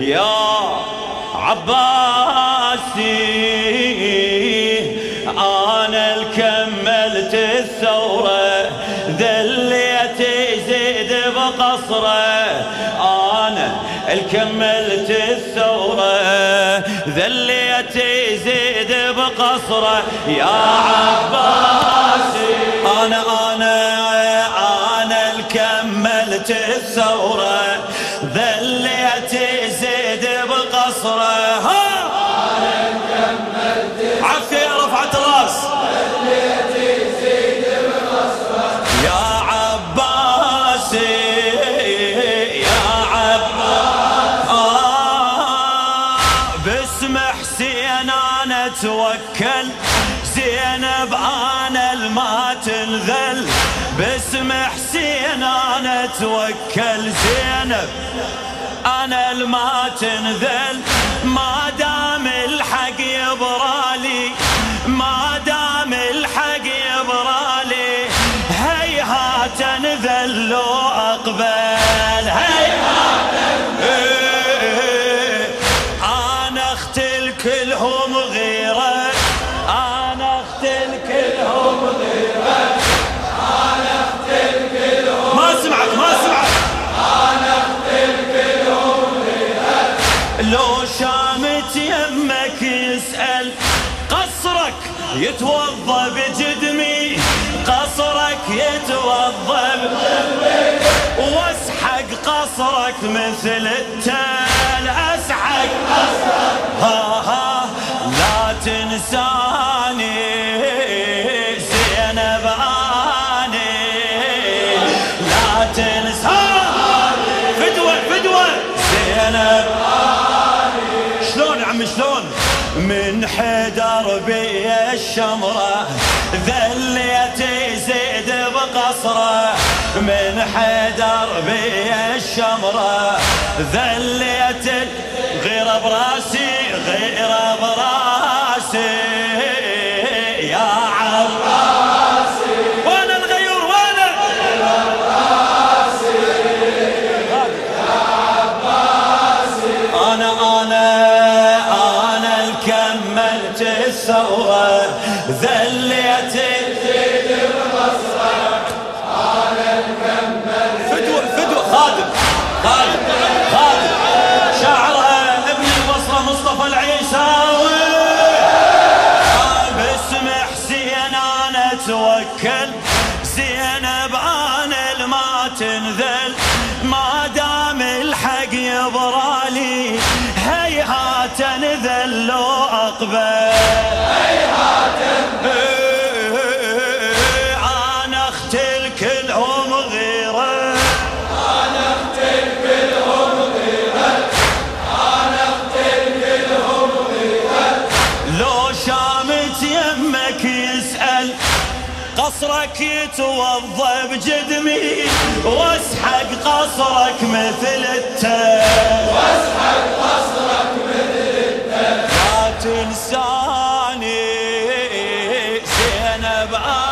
يا عباسي أنا الكملت الثورة ذليت يزيد بقصرة. أنا الثوره ذليت يزيد بقصره يا عباسي أنا أنا أنا الكملت الثورة. أتوكل. زينب أنا الما تنذل باسم حسين أنا أتوكل. زينب أنا الما تنذل ما دام الحق يبرالي ما دام الحق يبرالي. هيهات نذل واقبل هيهات إيه، أنا اختل كلهم يتوضى بجدمي قصرك يتوضى واسحق قصرك مثل التل اسحق. ها ها لا تنساني حيدر بي الشمرة ذليت غير براسي غير براسي يتوضى بجدمي واسحق قصرك مثل التل واسحق قصرك مثل التل لا تنساني زينب اني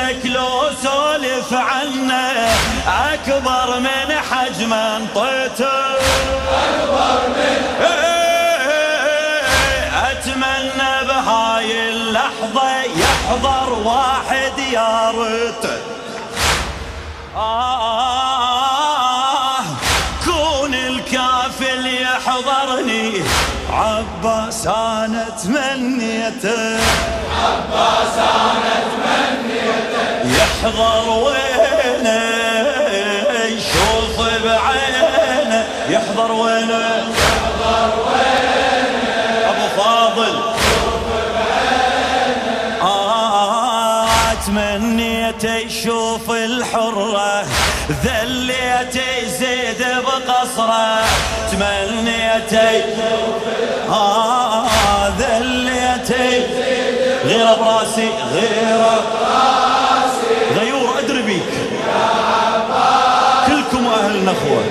المثلك لو سولف عنه أكبر من حجم أنطيته. أكبر من أتمنى بهاي اللحظة يحضر واحد يا ريته آه كون الكافل يحضرني عباس أنا تمنيته عباس أنا يحضر وينه يشوف بعينه يحضر وينه. يحضر وينه ابو فاضل آه تمنيت يشوف الحرة ذليت يزيد بقصره. تمنيت آه ذليت غير براسي غير براسي غيور أدري بيك. كلكم أهل نخوه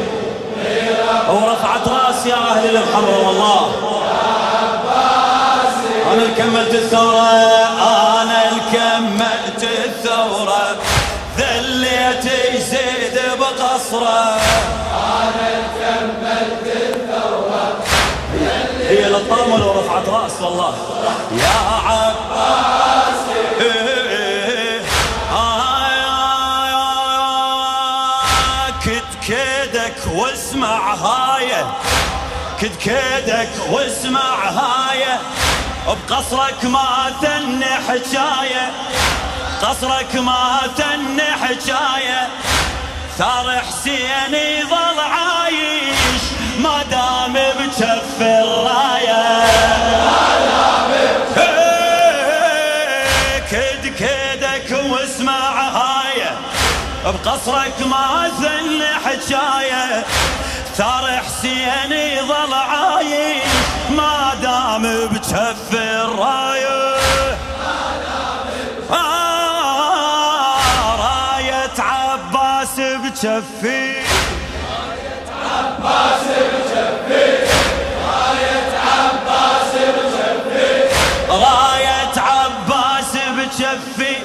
ورفعت رأسي يا أهل الحمر والله. أنا اللي كملت الثورة أنا اللي كملت الثورة. ذليت يزيد بقصرة. أنا اللي كملت الثورة. هي للطامة لو رفعت رأس والله. يا عباس. هايه كد كيدك واسمع هايه بقصرك ما ثني حجايه قصرك ما ثني حجايه ثار حسين يظل عايش. ما دام بجف الرايه كد كيدك واسمع هايه بقصرك ما ثني حجايه ثار حسين يظل عايش ما دام بجف الرايه آه راية عباس بجفي راية عباس بجفي راية عباس بجفي راية عباس بجفي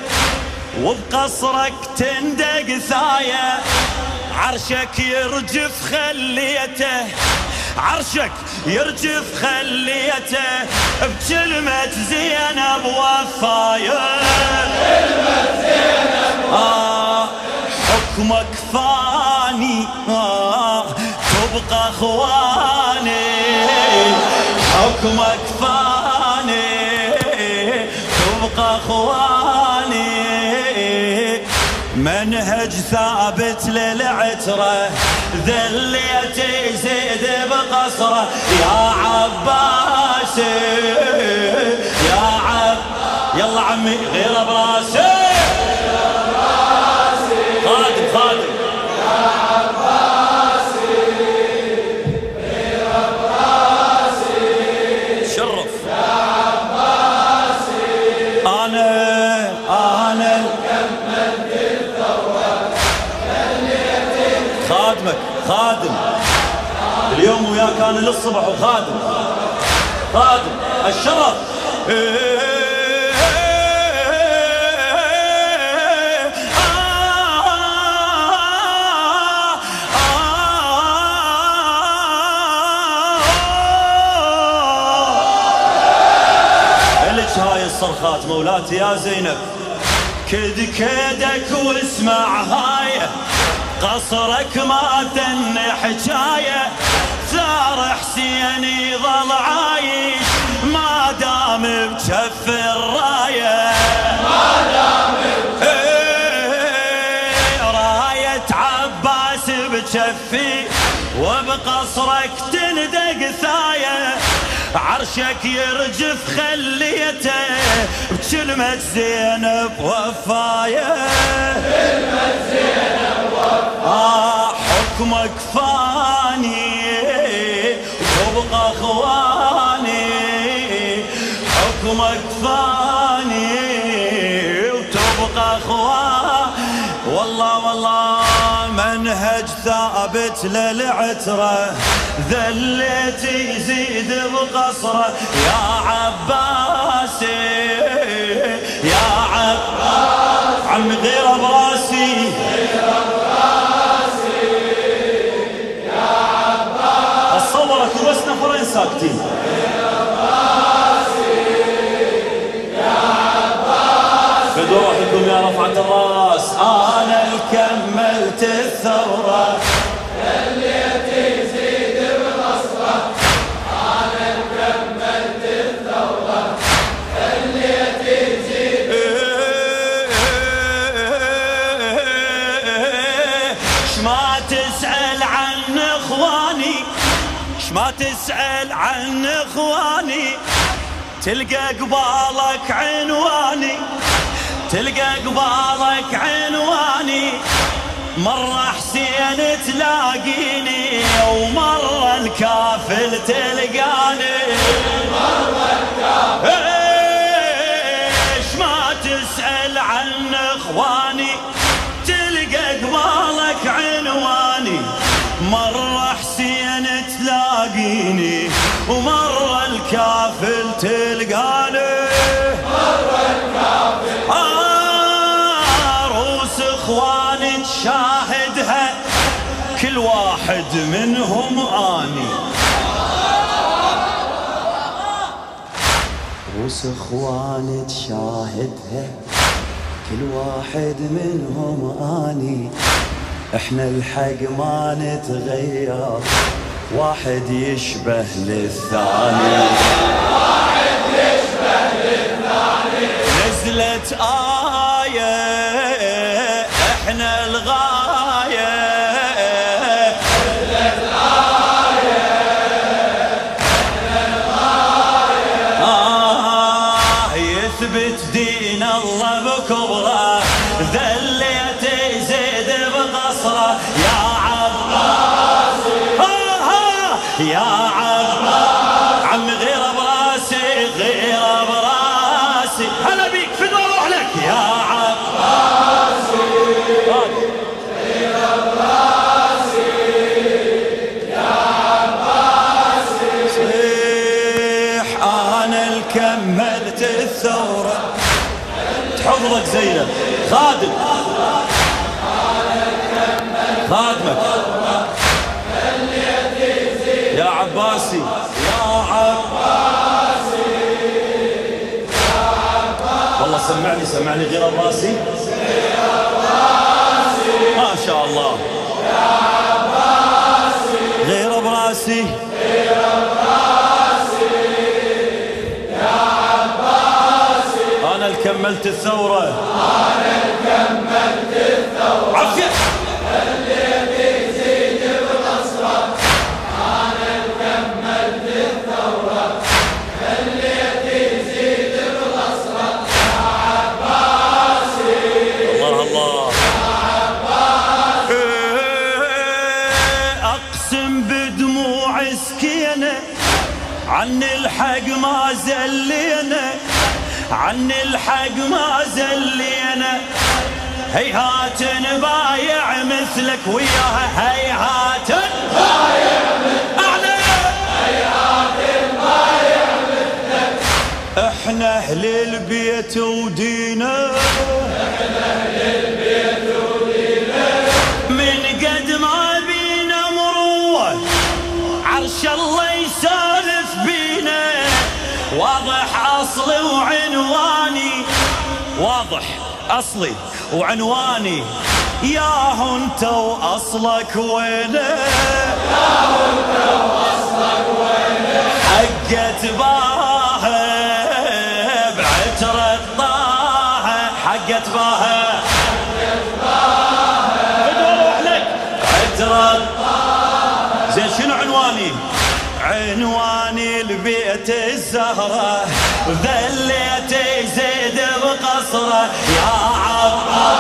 وبقصرك تندق ثاية. عرشك يرجف خليته عرشك يرجف خليته بكلمة زينب وفاية. كلمة زينب آه حكمك فاني آه تبقى أخواني. حكمك فاني تبقى أخواني. منهج ثابت للعترة ذليت يزيد بقصره. يا عباس يا عب يلا عمي غير براسي خادم خادم أنا للصبح وخادم خادم. الشرف. هاي الصرخات مولاتي يا زينب. كد كيدك واسمع هاي. قصرك ما تن حجاية ثار حسين يظل عايش. ما دام بجف الراية. ما دام راية عباس بجفي وبقصرك تندق ثاية. عرشك يرجف خليته بكلمة زينب وفاية. كلمة زينب وفاية. آه حكمك فاني. اخواني حكمك فاني وتبقى اخواني والله والله الله منهج ثابت للعترة ذليت يزيد بقصرة. يا عباسي يا عباس عم غير براسي اتصورك بس نفرين ساكتين بدروحكم يا رفعة الراس أنا كملت الثورة عن اخواني تلقى قبالك عنواني تلقى قبالك عنواني. مرة حسين تلاقيني ومرة الكافل تلقاني. مرة الكافل عروس اخواني تشاهدها كل واحد منهم آني. إحنا الحق ما نتغير. واحد يشبه للثاني. تحفظك زينب. خادم. خادمك. يا عباسي. يا عباسي. والله سمعني سمعني غير براسي ما شاء الله. غير براسي أنا اللي كملت الثورة. أنا اللي كملت الثورة. عافية. وياها هيهات إحنا أهل البيت ودينا أصلي وعنواني. يا انت وأصلك وينه حقت باها بعترة طاها حقت باها. زين شنو عنواني؟ عنواني البيت الزهرة. ذليت يزيد بقصره يا عباس.